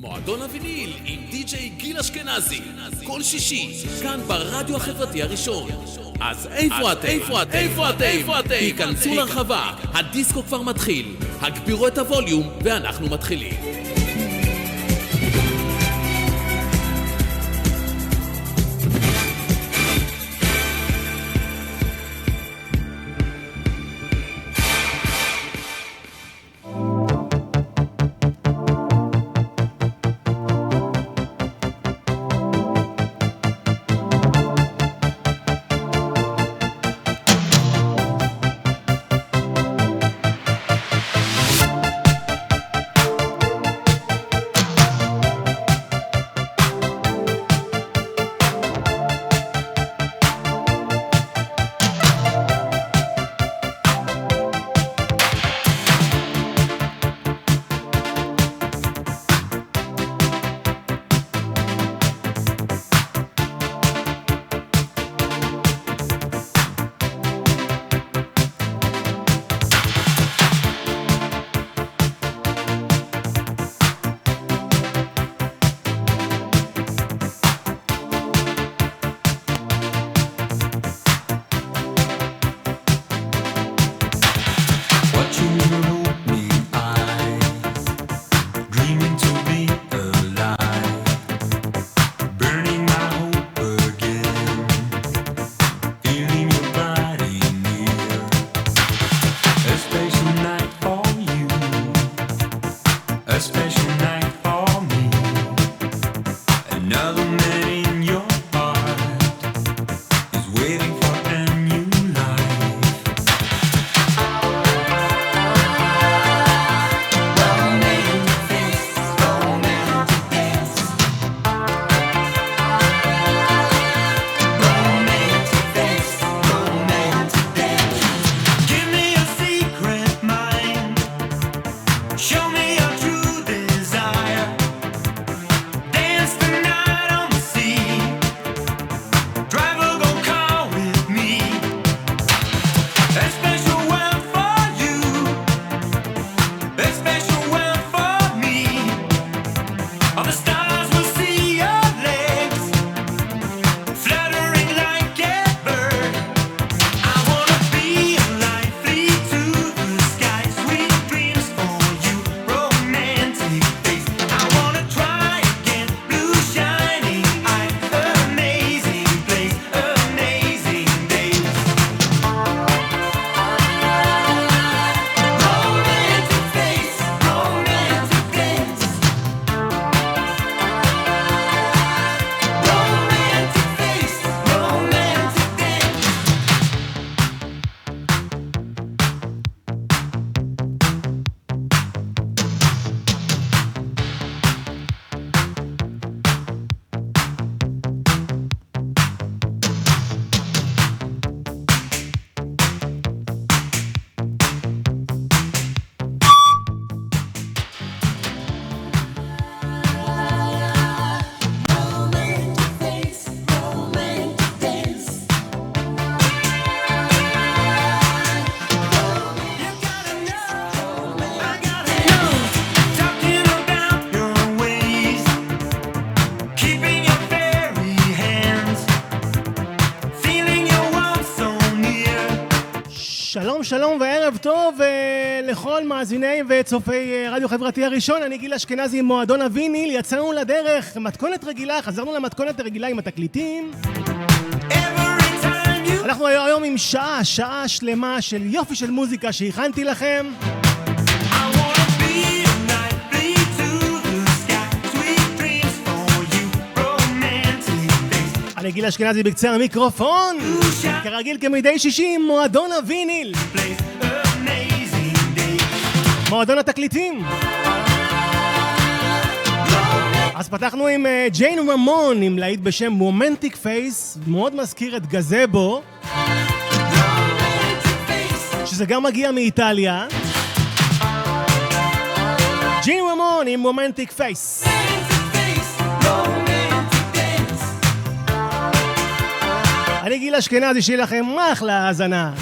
מועדון הוויניל עם די.ג'יי גיל אשכנזי כל שישי, כאן ברדיו החברתי הראשון אז איפה אתם? איפה אתם? איפה אתם? איפה אתם? היכנסו לרחבה, הדיסקו כבר מתחיל הגבירו את הווליום ואנחנו מתחילים שלום וערב טוב אה, לכל מאזיני וצופי אה, רדיו חברתי הראשון, אני גיל אשכנזי עם מועדון הוויניל, יצאנו לדרך, מתכונת רגילה, חזרנו למתכונת הרגילה עם התקליטים. אנחנו היום עם שעה, שעה שלמה של יופי של מוזיקה שהכנתי לכם. גיל אשכנזי בקצה המיקרופון, כרגיל כמדי שישי מועדון הוויניל. מועדון התקליטים. אז פתחנו עם ג'יין uh, רמון עם להיט בשם Romantic Face, מאוד מזכיר את גזבו, שזה גם מגיע מאיטליה. ג'יין רמון עם Romantic Face. אני גיל אשכנזי, שיהיה לכם אחלה האזנה.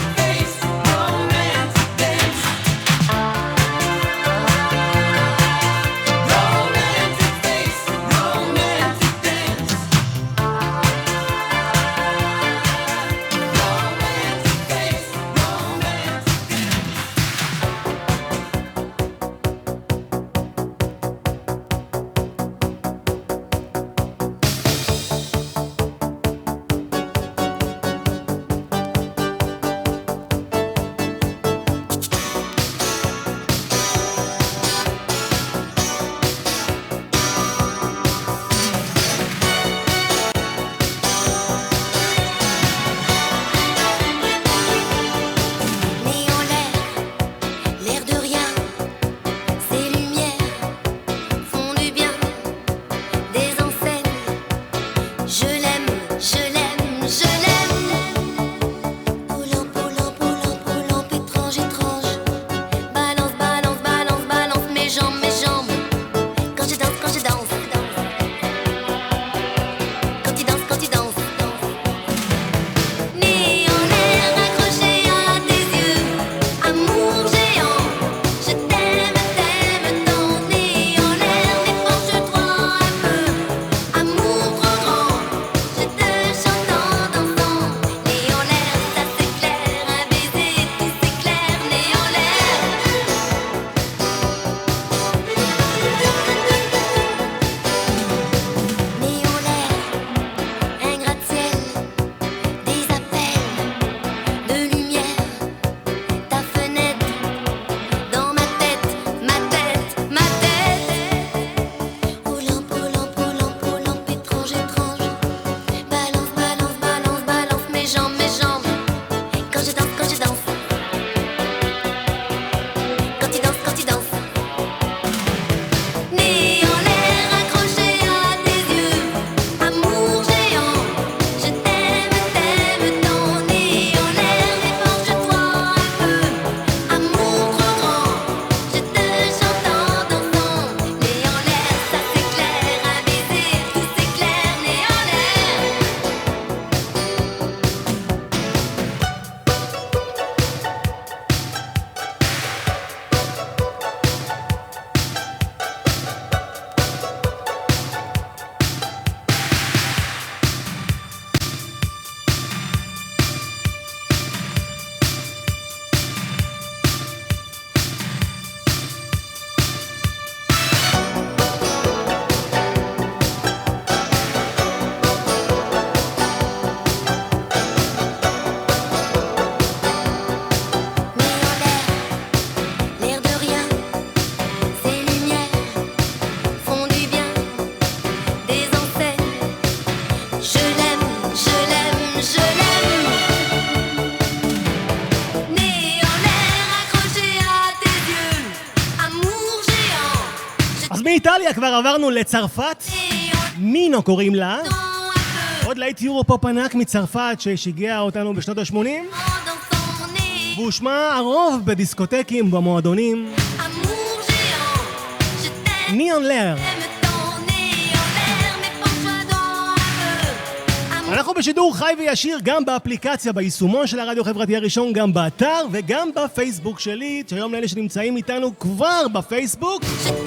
כבר עברנו לצרפת, מינו קוראים לה. עוד להיט יורו-פופ ענק מצרפת ששיגע אותנו בשנות ה-80 והושמע הרוב בדיסקוטקים, במועדונים. ניאון לר. אנחנו בשידור חי וישיר גם באפליקציה, ביישומון של הרדיו החברתי הראשון, גם באתר וגם בפייסבוק שלי. שלום לאלה שנמצאים איתנו כבר בפייסבוק. ניאון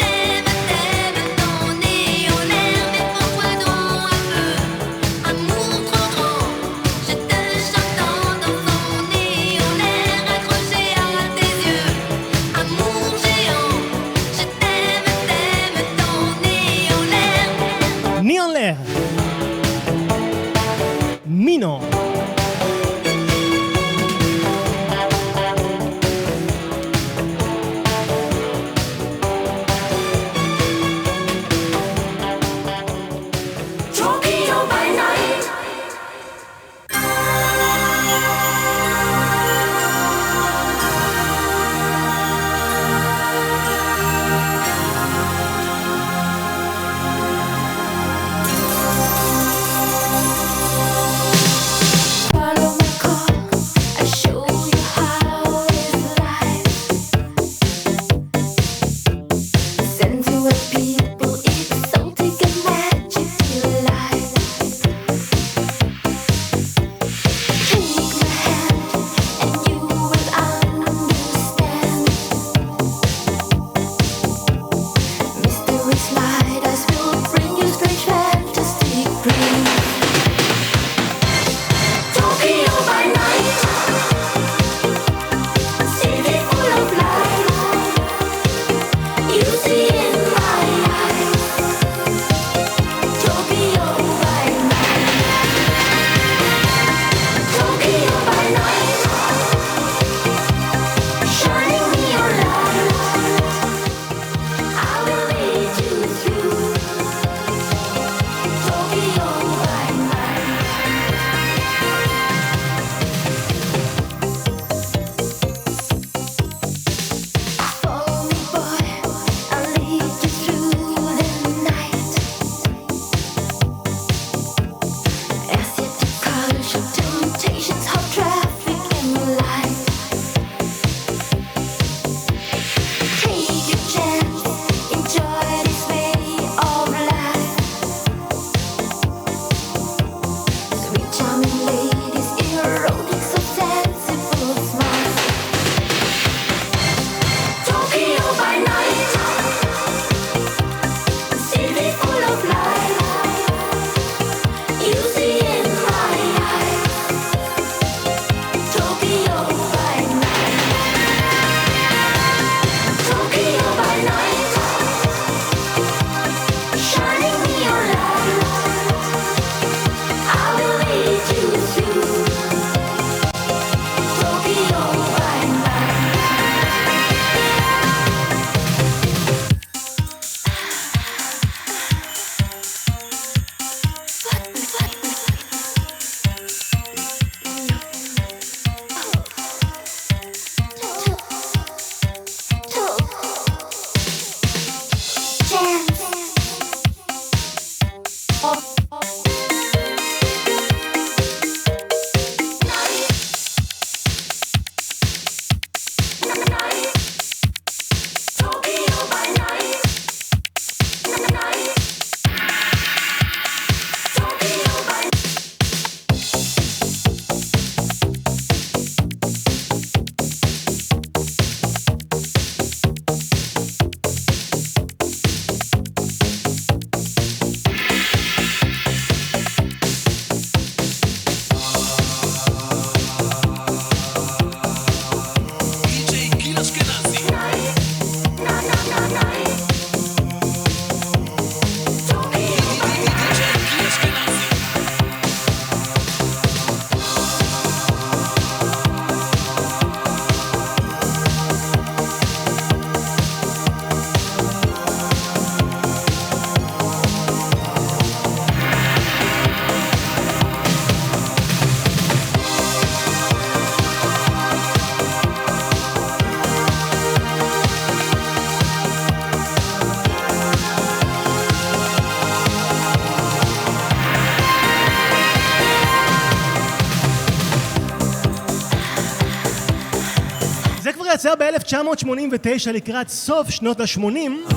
ב-1989 לקראת סוף שנות ה-80.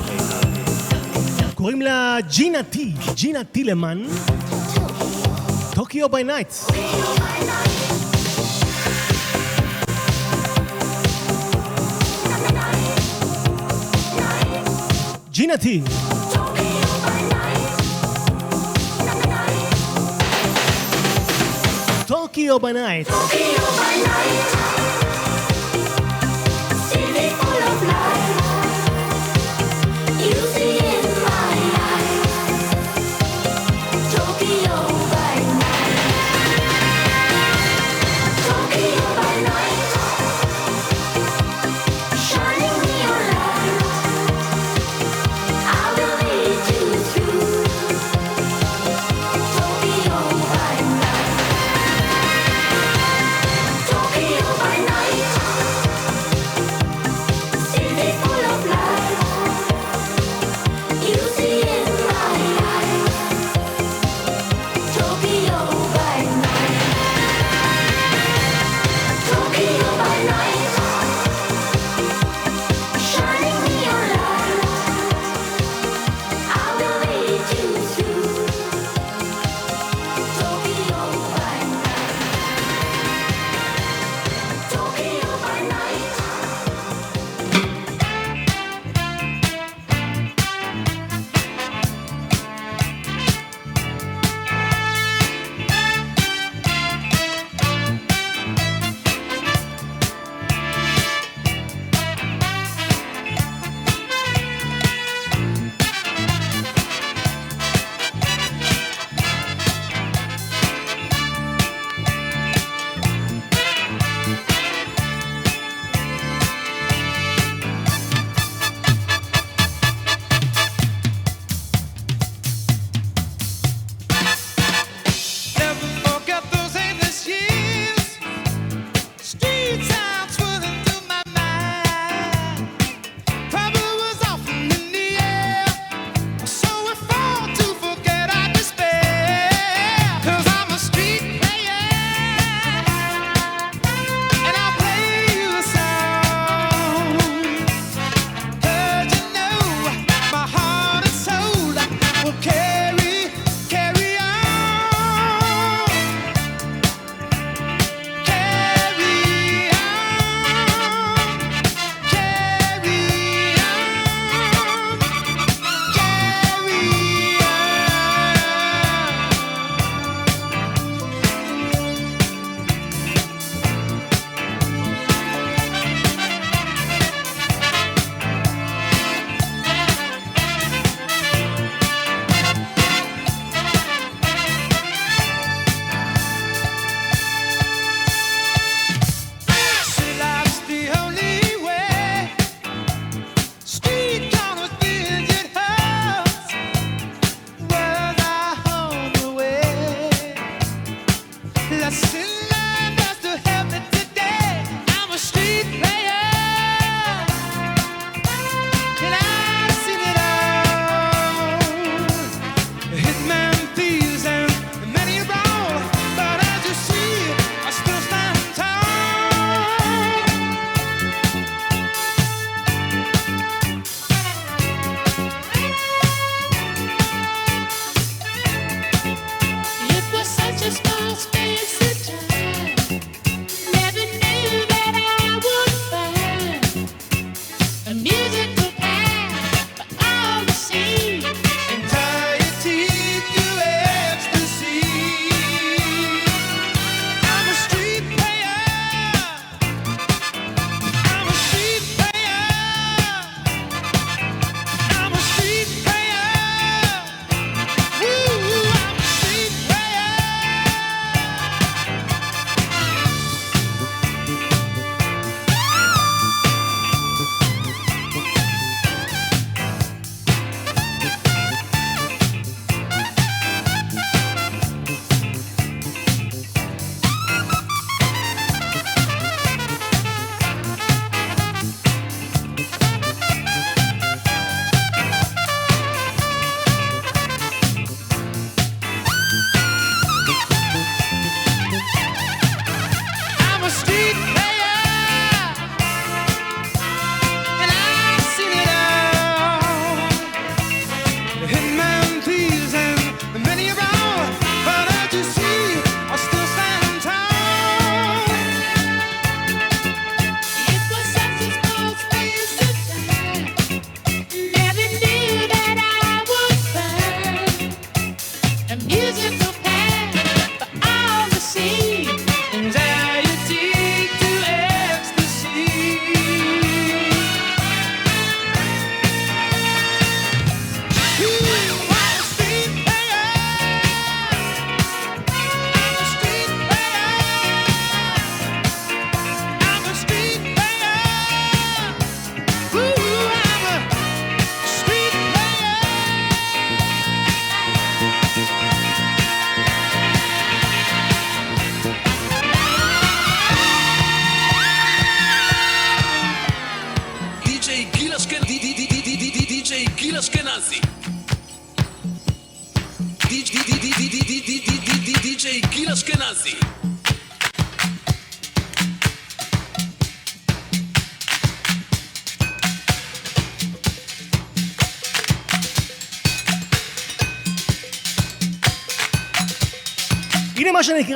קוראים לה ג'ינה T, ג'ינה טילמן. Tokyo by Night. ג'ינה T. טוקיו ביי נייט.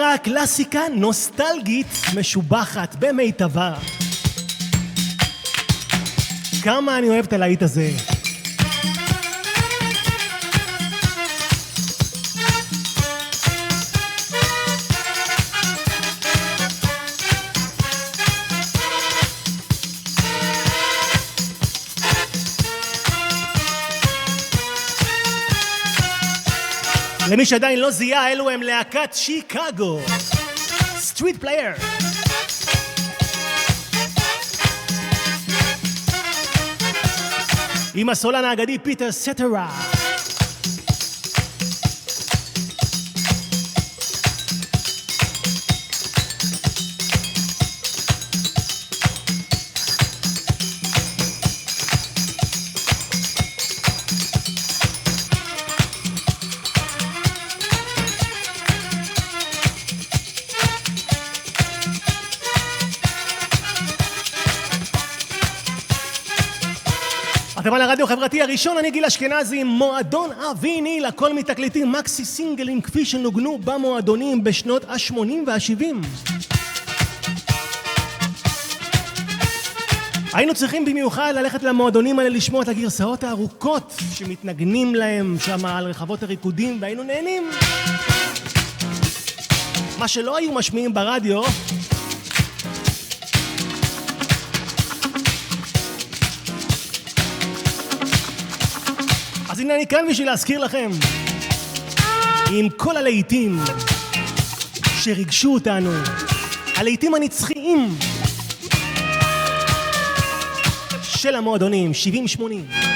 שנקרא קלאסיקה נוסטלגית משובחת במיטבה. כמה אני אוהב את הלהיט הזה. למי שעדיין לא זיהה, אלו הם להקת שיקגו. Street Player. עם הסולן האגדי פיטר סטרה. החברתי הראשון, אני גיל אשכנזי, מועדון הוויניל, הכל מתקליטים מקסי סינגלים כפי שנוגנו במועדונים בשנות ה-80 וה-70. היינו צריכים במיוחד ללכת למועדונים האלה לשמוע את הגרסאות הארוכות שמתנגנים להם שם על רחבות הריקודים והיינו נהנים. מה שלא היו משמיעים ברדיו אז הנה אני כאן בשביל להזכיר לכם עם כל הלהיטים שריגשו אותנו, הלהיטים הנצחיים של המועדונים, 70-80.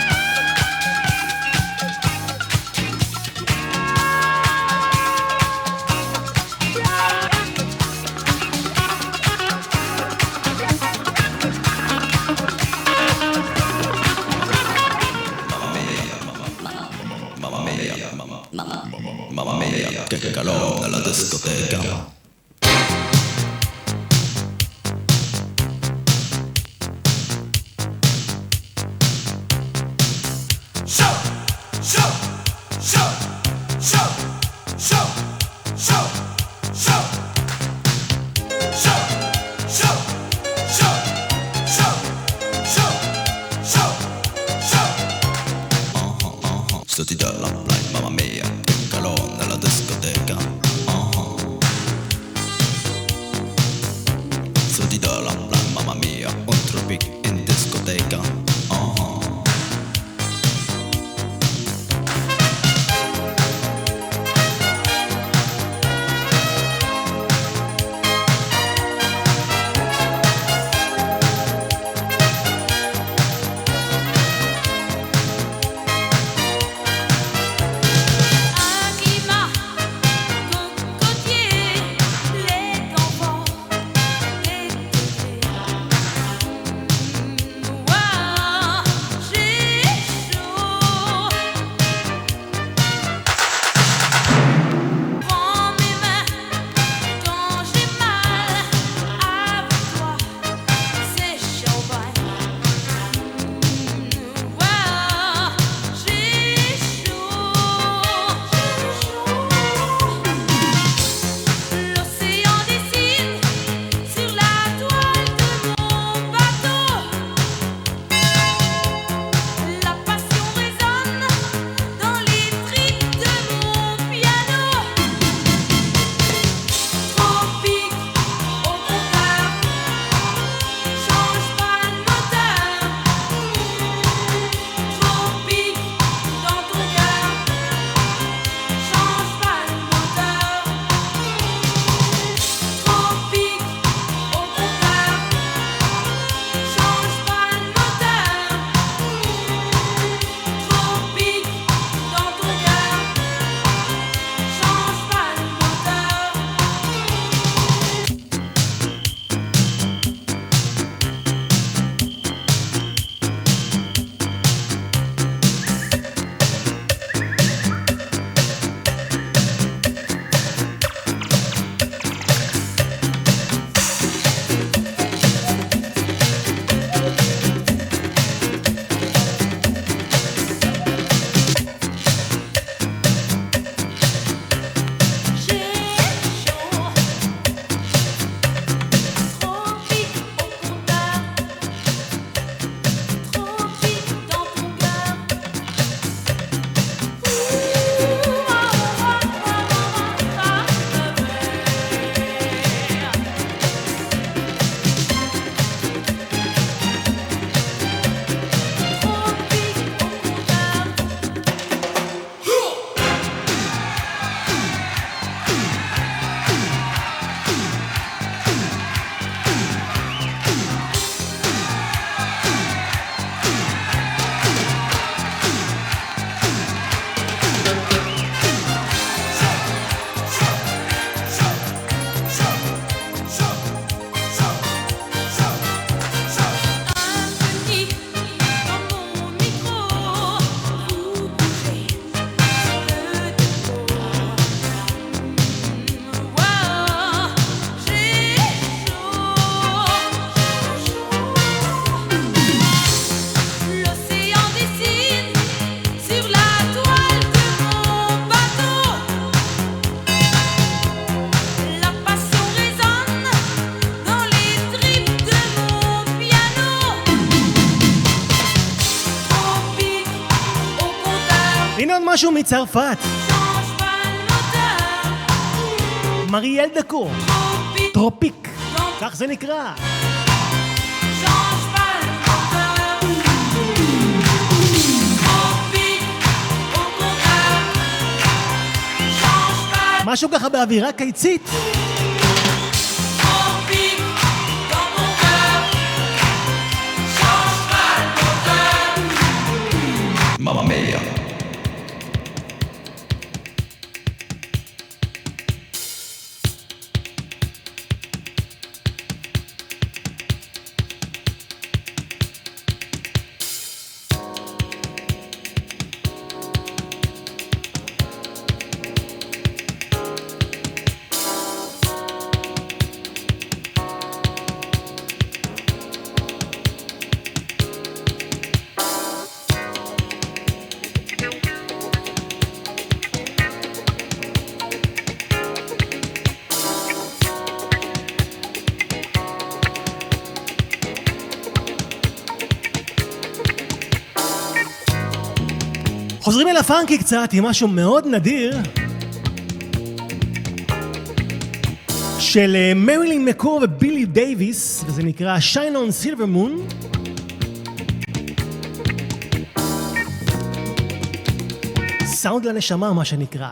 מצרפת. מריאל דקו. טרופיק. כך זה נקרא. משהו ככה באווירה קיצית. לפאנקי קצת עם משהו מאוד נדיר של אה, מרילין מקור ובילי דייוויס, וזה נקרא Shine on Silver Moon. סאונד לנשמה, מה שנקרא.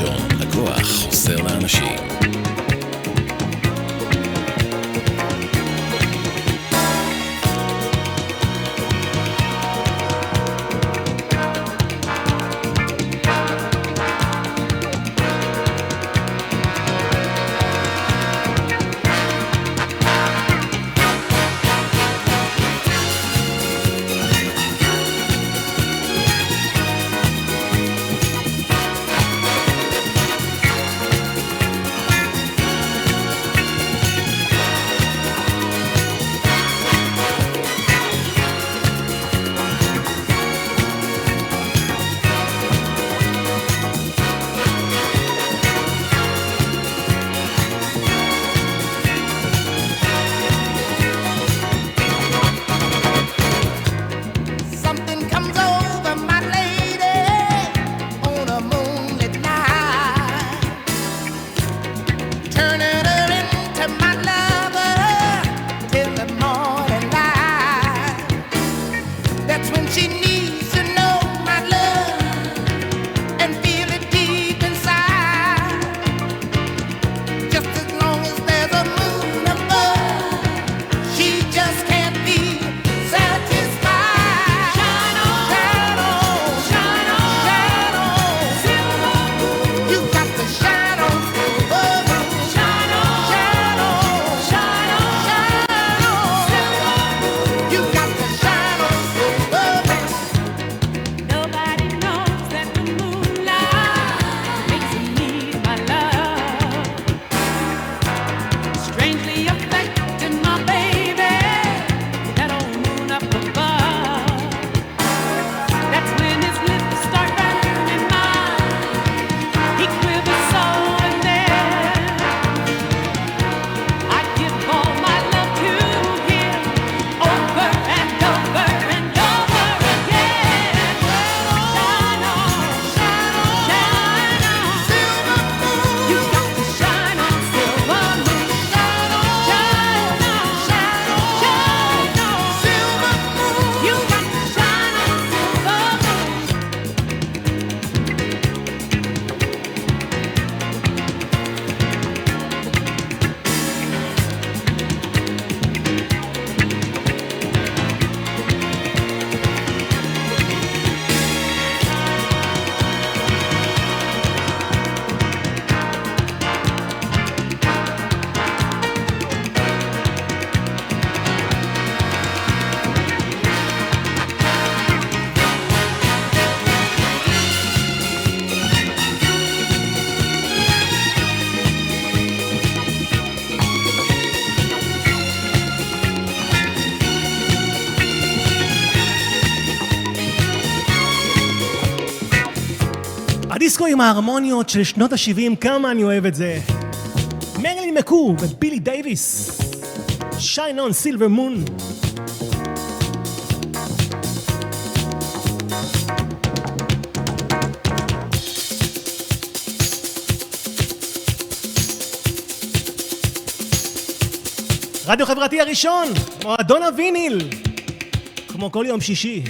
ראשון, הכוח חוסר לאנשים. עם ההרמוניות של שנות ה-70, כמה אני אוהב את זה. מרלין מקו ובילי דייוויס. שיין און סילבר מון. רדיו חברתי הראשון, מועדון הוויניל, כמו כל יום שישי.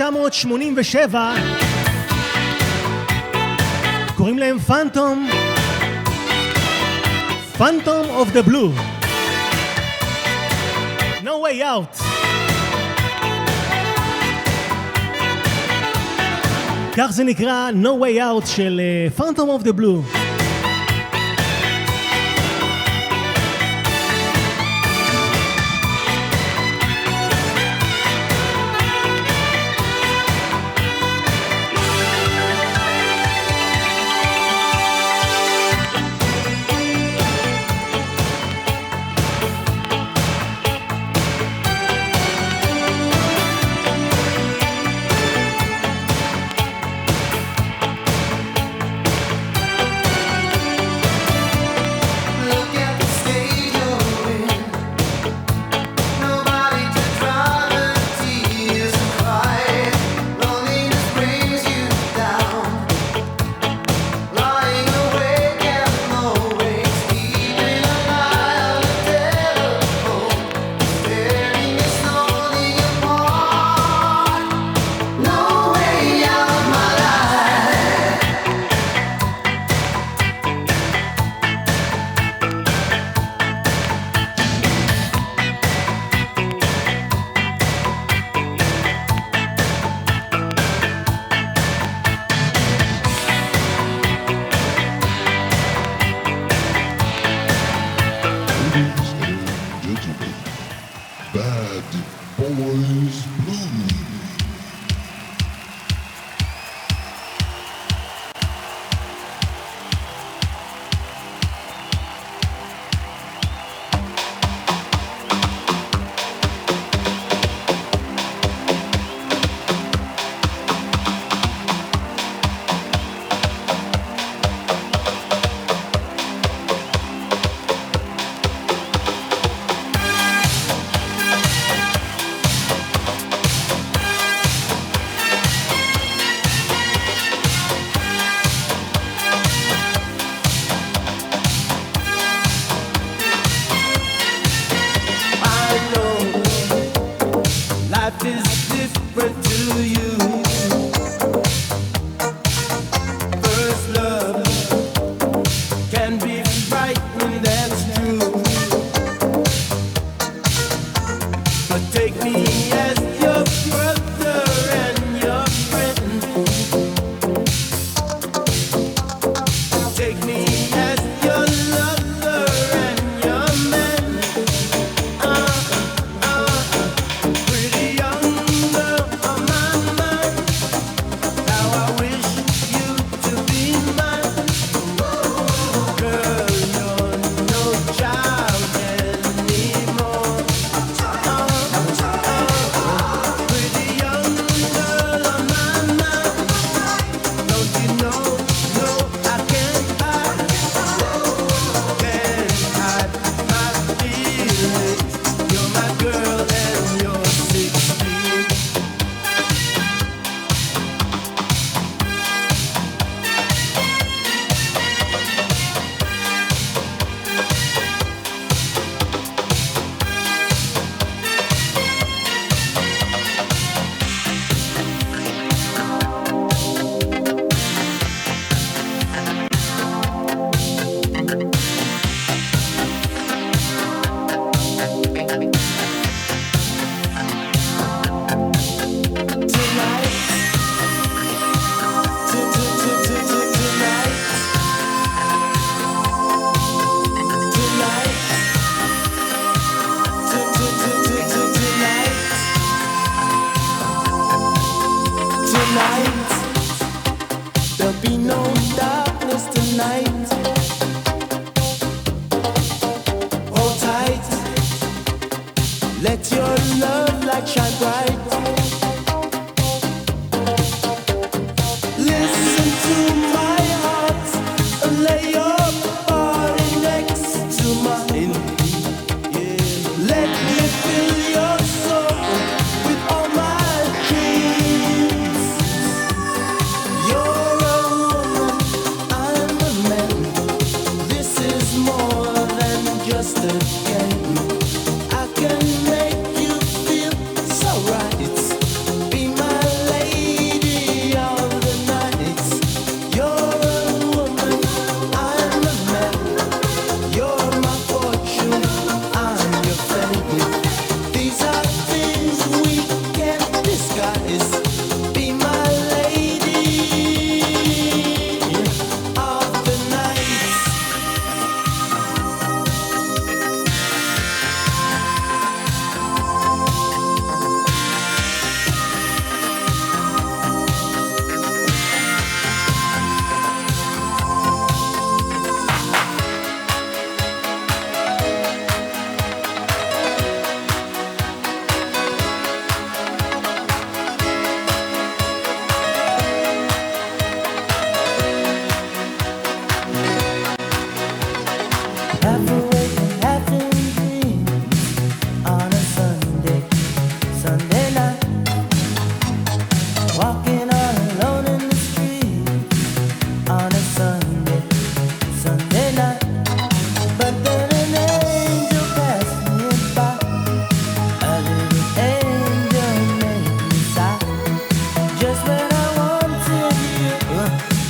ב-1987 קוראים להם Phantom Phantom of the Blue No way out. כך זה נקרא No way out של Phantom of the Blue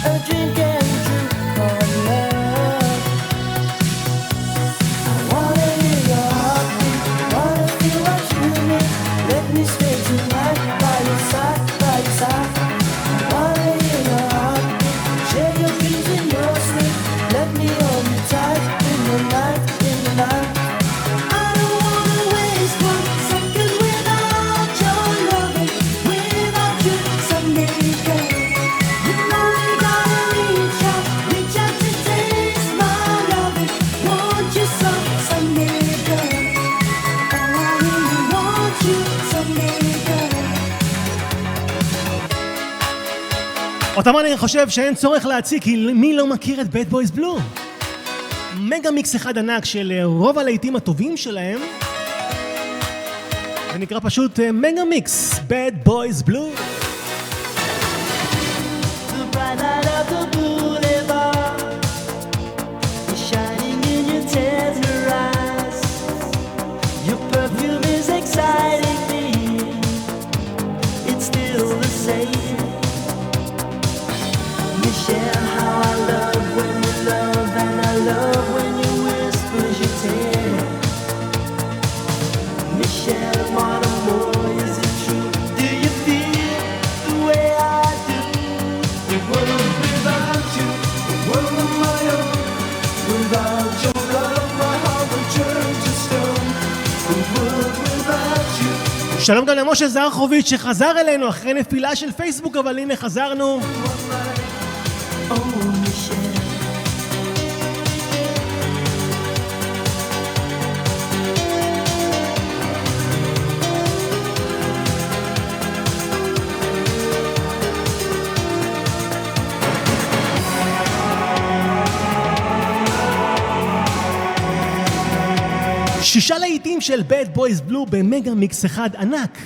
A drink and a drink on חטמני חושב שאין צורך להציג, כי מי לא מכיר את Bad Boys Blue? mega mix אחד ענק של אה, רוב הלהיטים הטובים שלהם, זה נקרא פשוט mega mix, Bad Boys Blue. שלום גם למשה זרחוביץ' שחזר אלינו אחרי נפילה של פייסבוק, אבל הנה חזרנו. של בד בויז בלו במגה מיקס אחד ענק.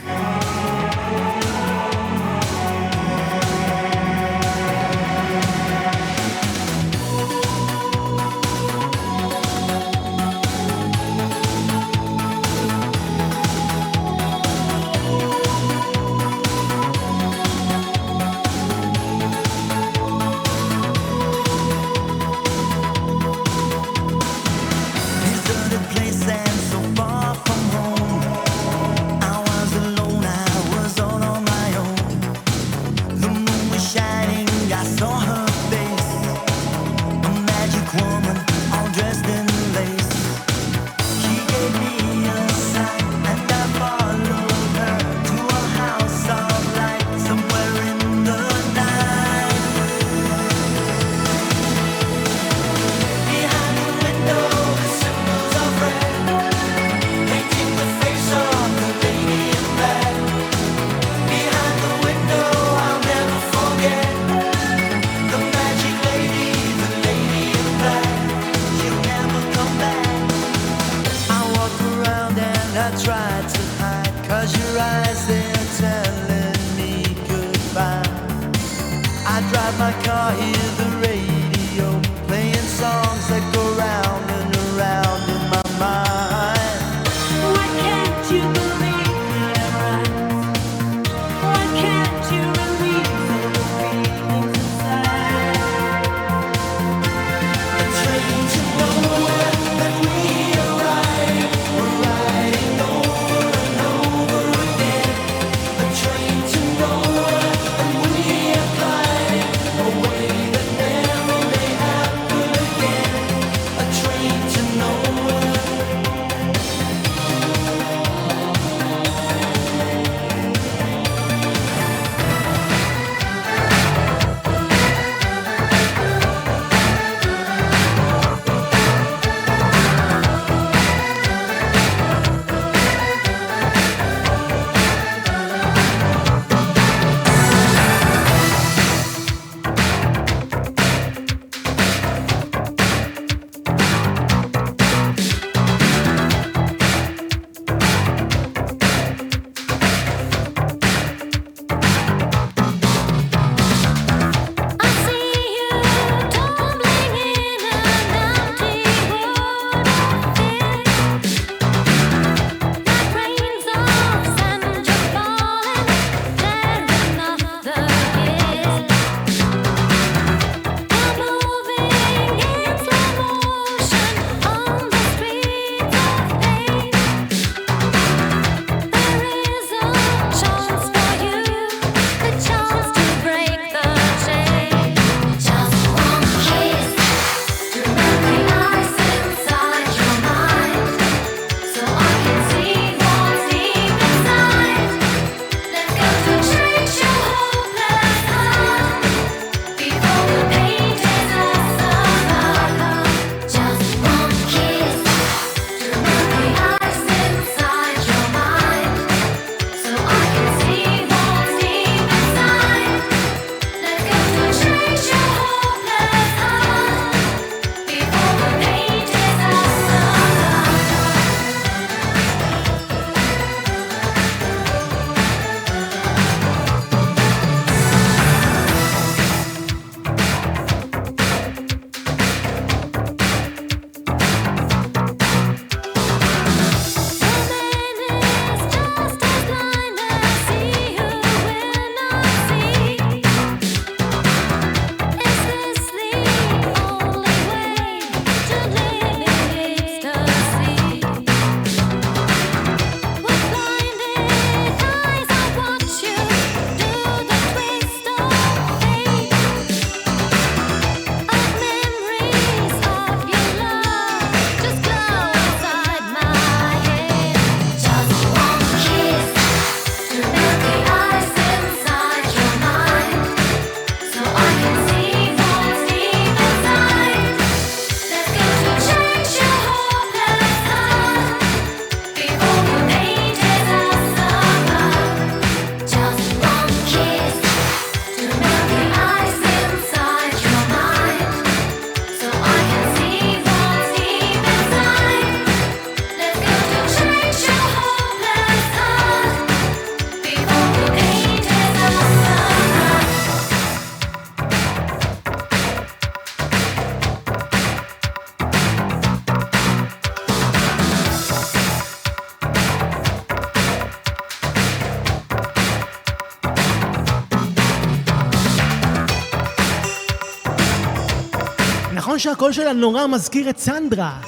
נכון שהקול שלה נורא מזכיר את סנדרה,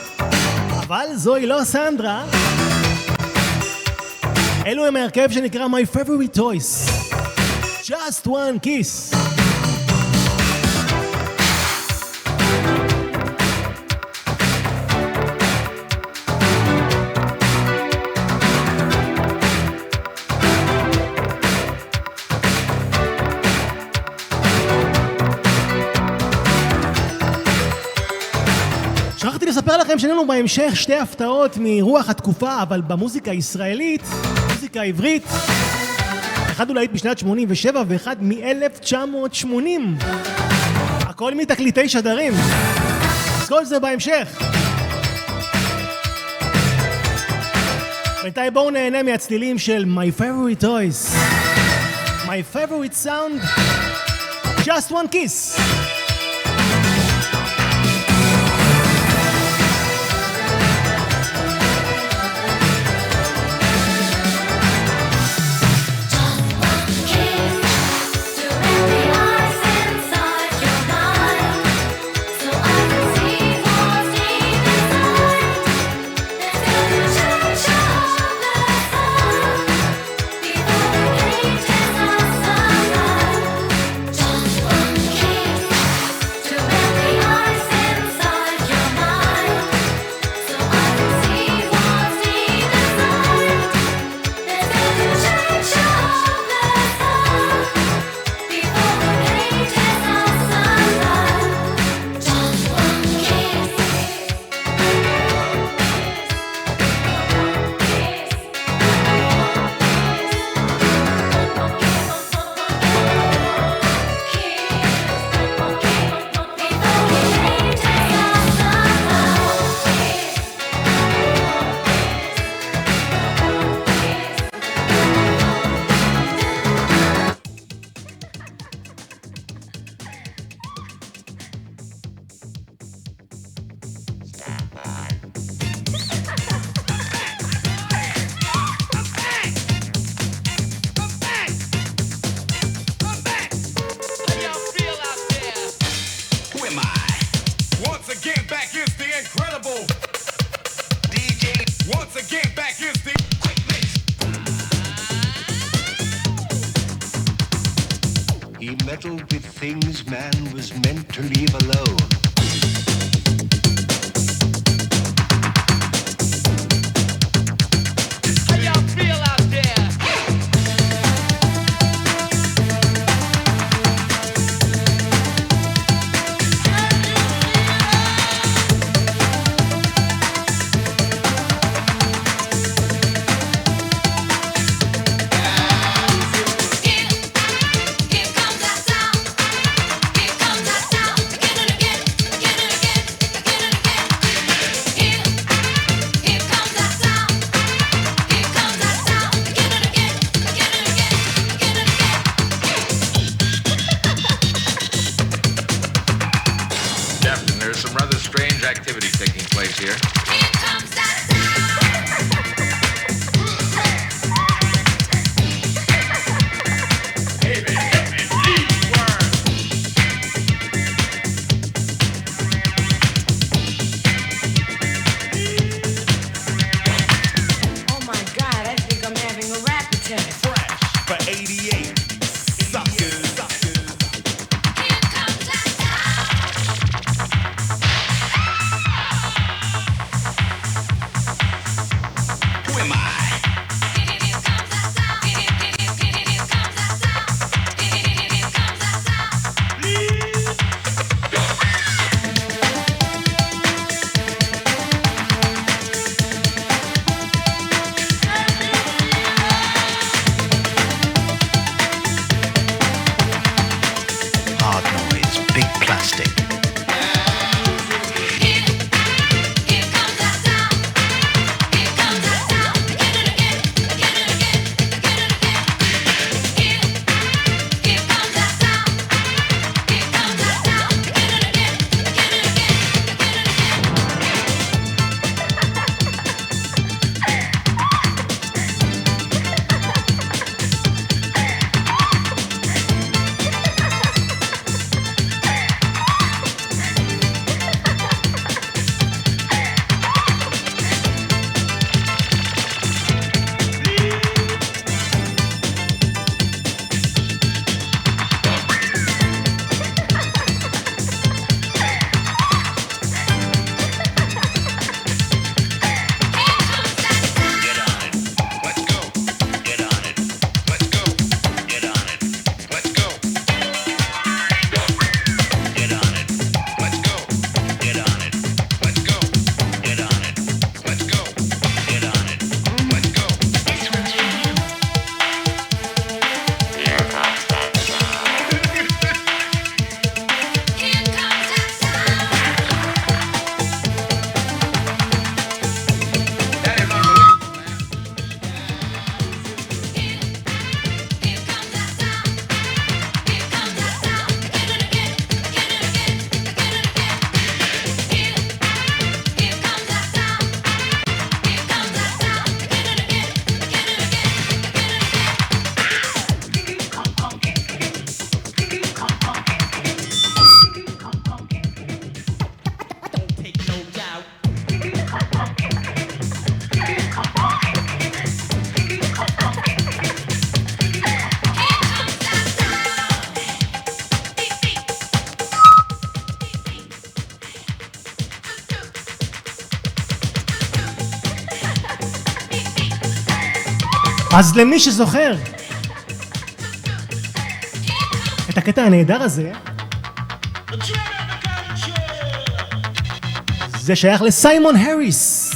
אבל זוהי לא סנדרה. אלו הם ההרכב שנקרא My Favorite Toys. Just one kiss. לספר לכם שיש לנו בהמשך שתי הפתעות מרוח התקופה, אבל במוזיקה הישראלית, מוזיקה עברית, אחד להיט בשנת 87 ואחד מ-1980. הכל מתקליטי שדרים. אז כל זה בהמשך. בינתיים בואו נהנה מהצלילים של My Favorite Toys. My Favorite Sound, Just One Kiss. אז למי שזוכר את הקטע הנהדר הזה, זה שייך לסיימון האריס.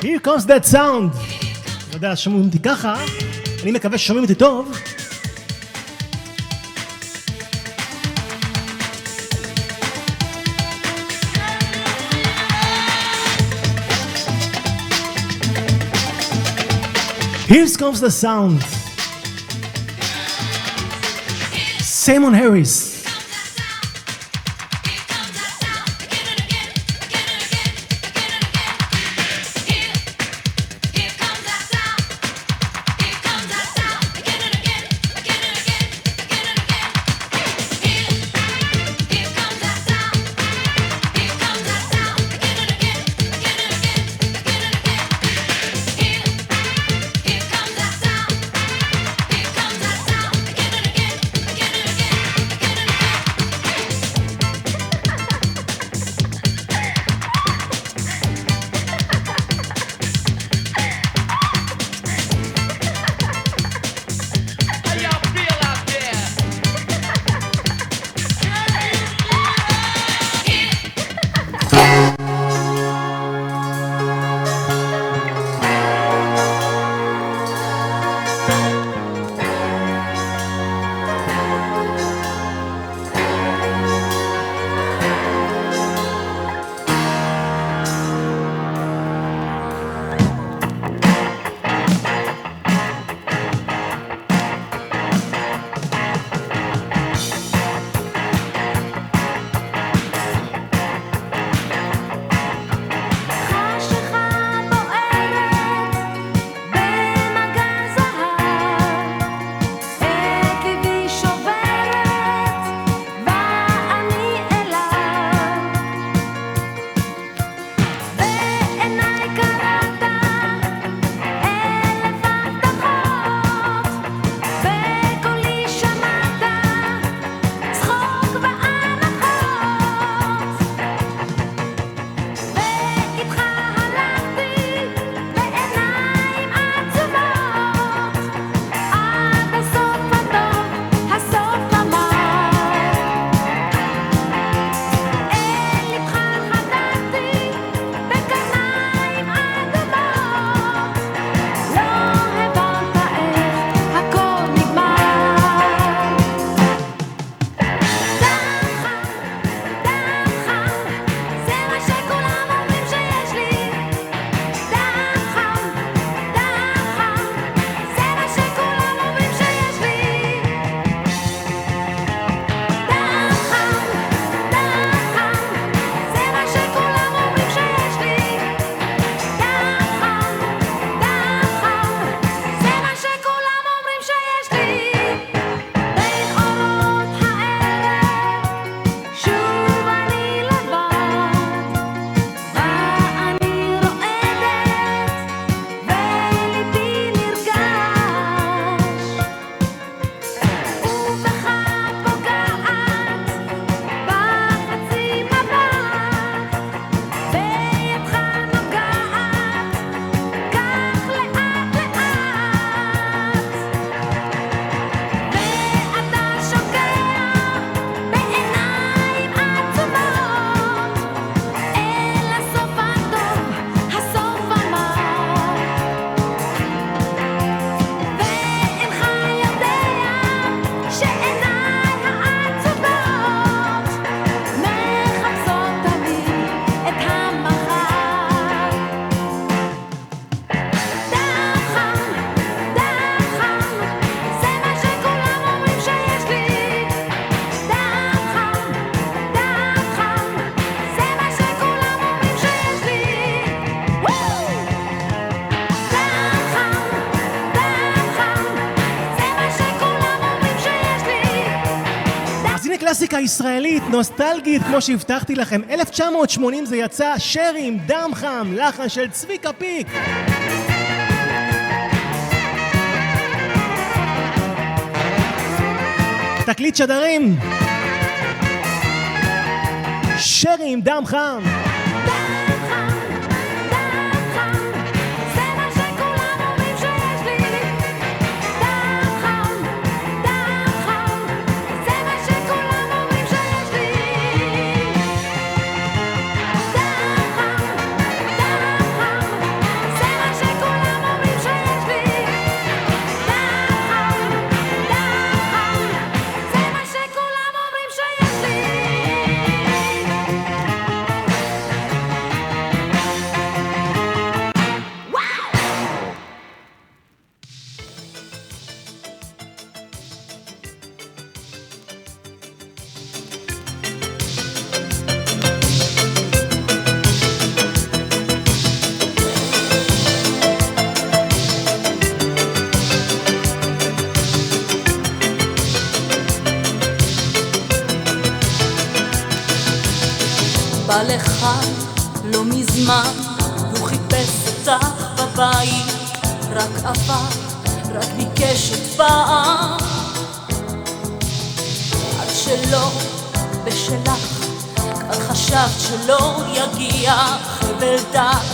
Here comes that sound. לא יודע, שומעים אותי ככה, אני מקווה ששומעים אותי טוב. Here comes the sound. Simon Harris. קלאסיקה ישראלית, נוסטלגית, כמו שהבטחתי לכם. 1980 זה יצא, שרי עם דם חם, לחן של צביקה פיק. תקליט שדרים. שרי עם דם חם. בבית רק עבר, רק ביקש עוד פעם. עד שלא בשלך כבר חשבת שלא יגיע. חבל דק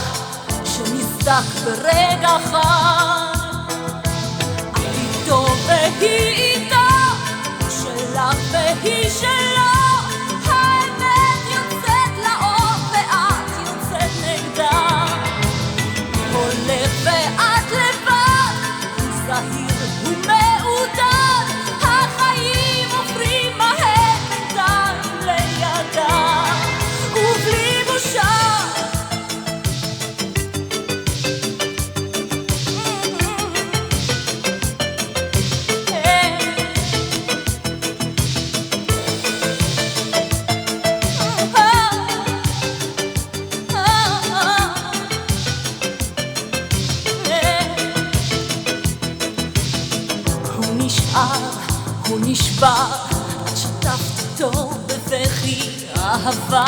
שנסדק ברגע אחד. את איתו והיא איתו שלך והיא שלו נשאר, הוא נשבר, את שטפת אותו בבכי אהבה,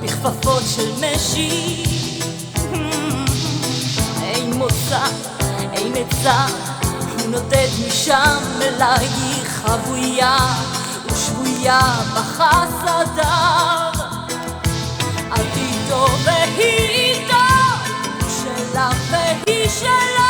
בכפפות של משי. אין מוצא, אין עצה, הוא נודד משם אלייך חבויה ושבויה בחסדיו. את איתו והיא איתו, שלך והיא שלו.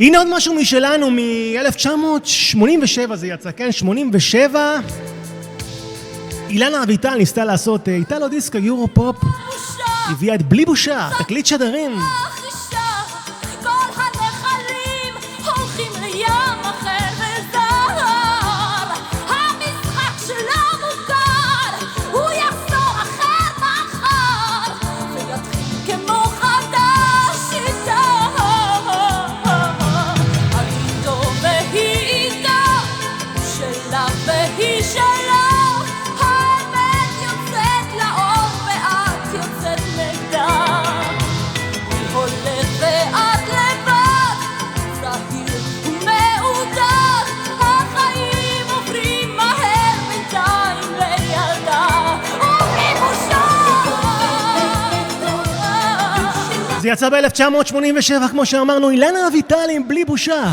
הנה עוד משהו משלנו, מ-1987 זה יצא, כן? 87. אילנה אביטל ניסתה לעשות אה, איטלו דיסקו יורו פופ. הביאה את בלי בושה, תקליט שדרים. יצא ב-1987, כמו שאמרנו, אילנה אביטל עם בלי בושה.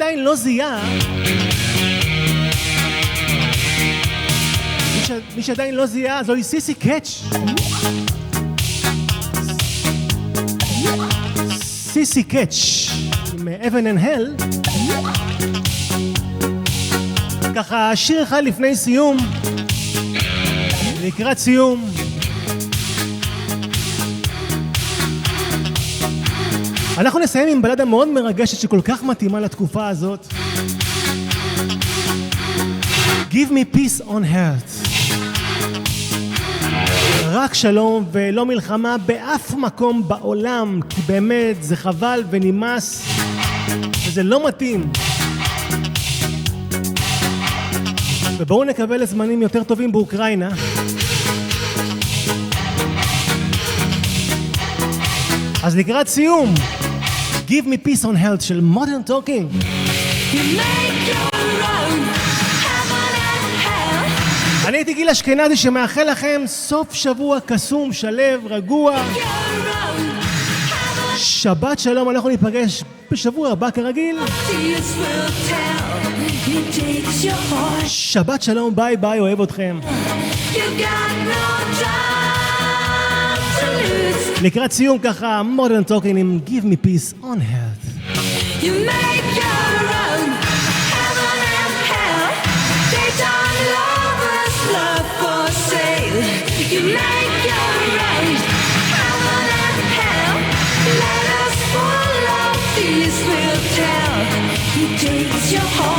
שעדיין לא זיהה, מי, שעדיין לא זיהה, זוהי C.C. Catch. C.C. Catch עם Heaven and Hell. ככה, שיר אחד לפני סיום, לקראת סיום. אנחנו נסיים עם בלדה מאוד מרגשת שכל כך מתאימה לתקופה הזאת. Give me peace on heart. רק שלום ולא מלחמה באף מקום בעולם, כי באמת זה חבל ונמאס וזה לא מתאים. ובואו נקווה לזמנים יותר טובים באוקראינה. אז לקראת סיום, Give me peace on health של modern talking. אני הייתי גיל אשכנזי שמאחל לכם סוף שבוע קסום, שלו, רגוע. שבת שלום, אנחנו ניפגש בשבוע הבא כרגיל. שבת שלום, ביי ביי, אוהב אתכם. You got no לקראת סיום ככה, modern talking עם Give me peace on health. You make your own heaven and hell. Daytime lovers love for sale. You make your own heaven and hell. Let us follow these will tell. He takes your heart.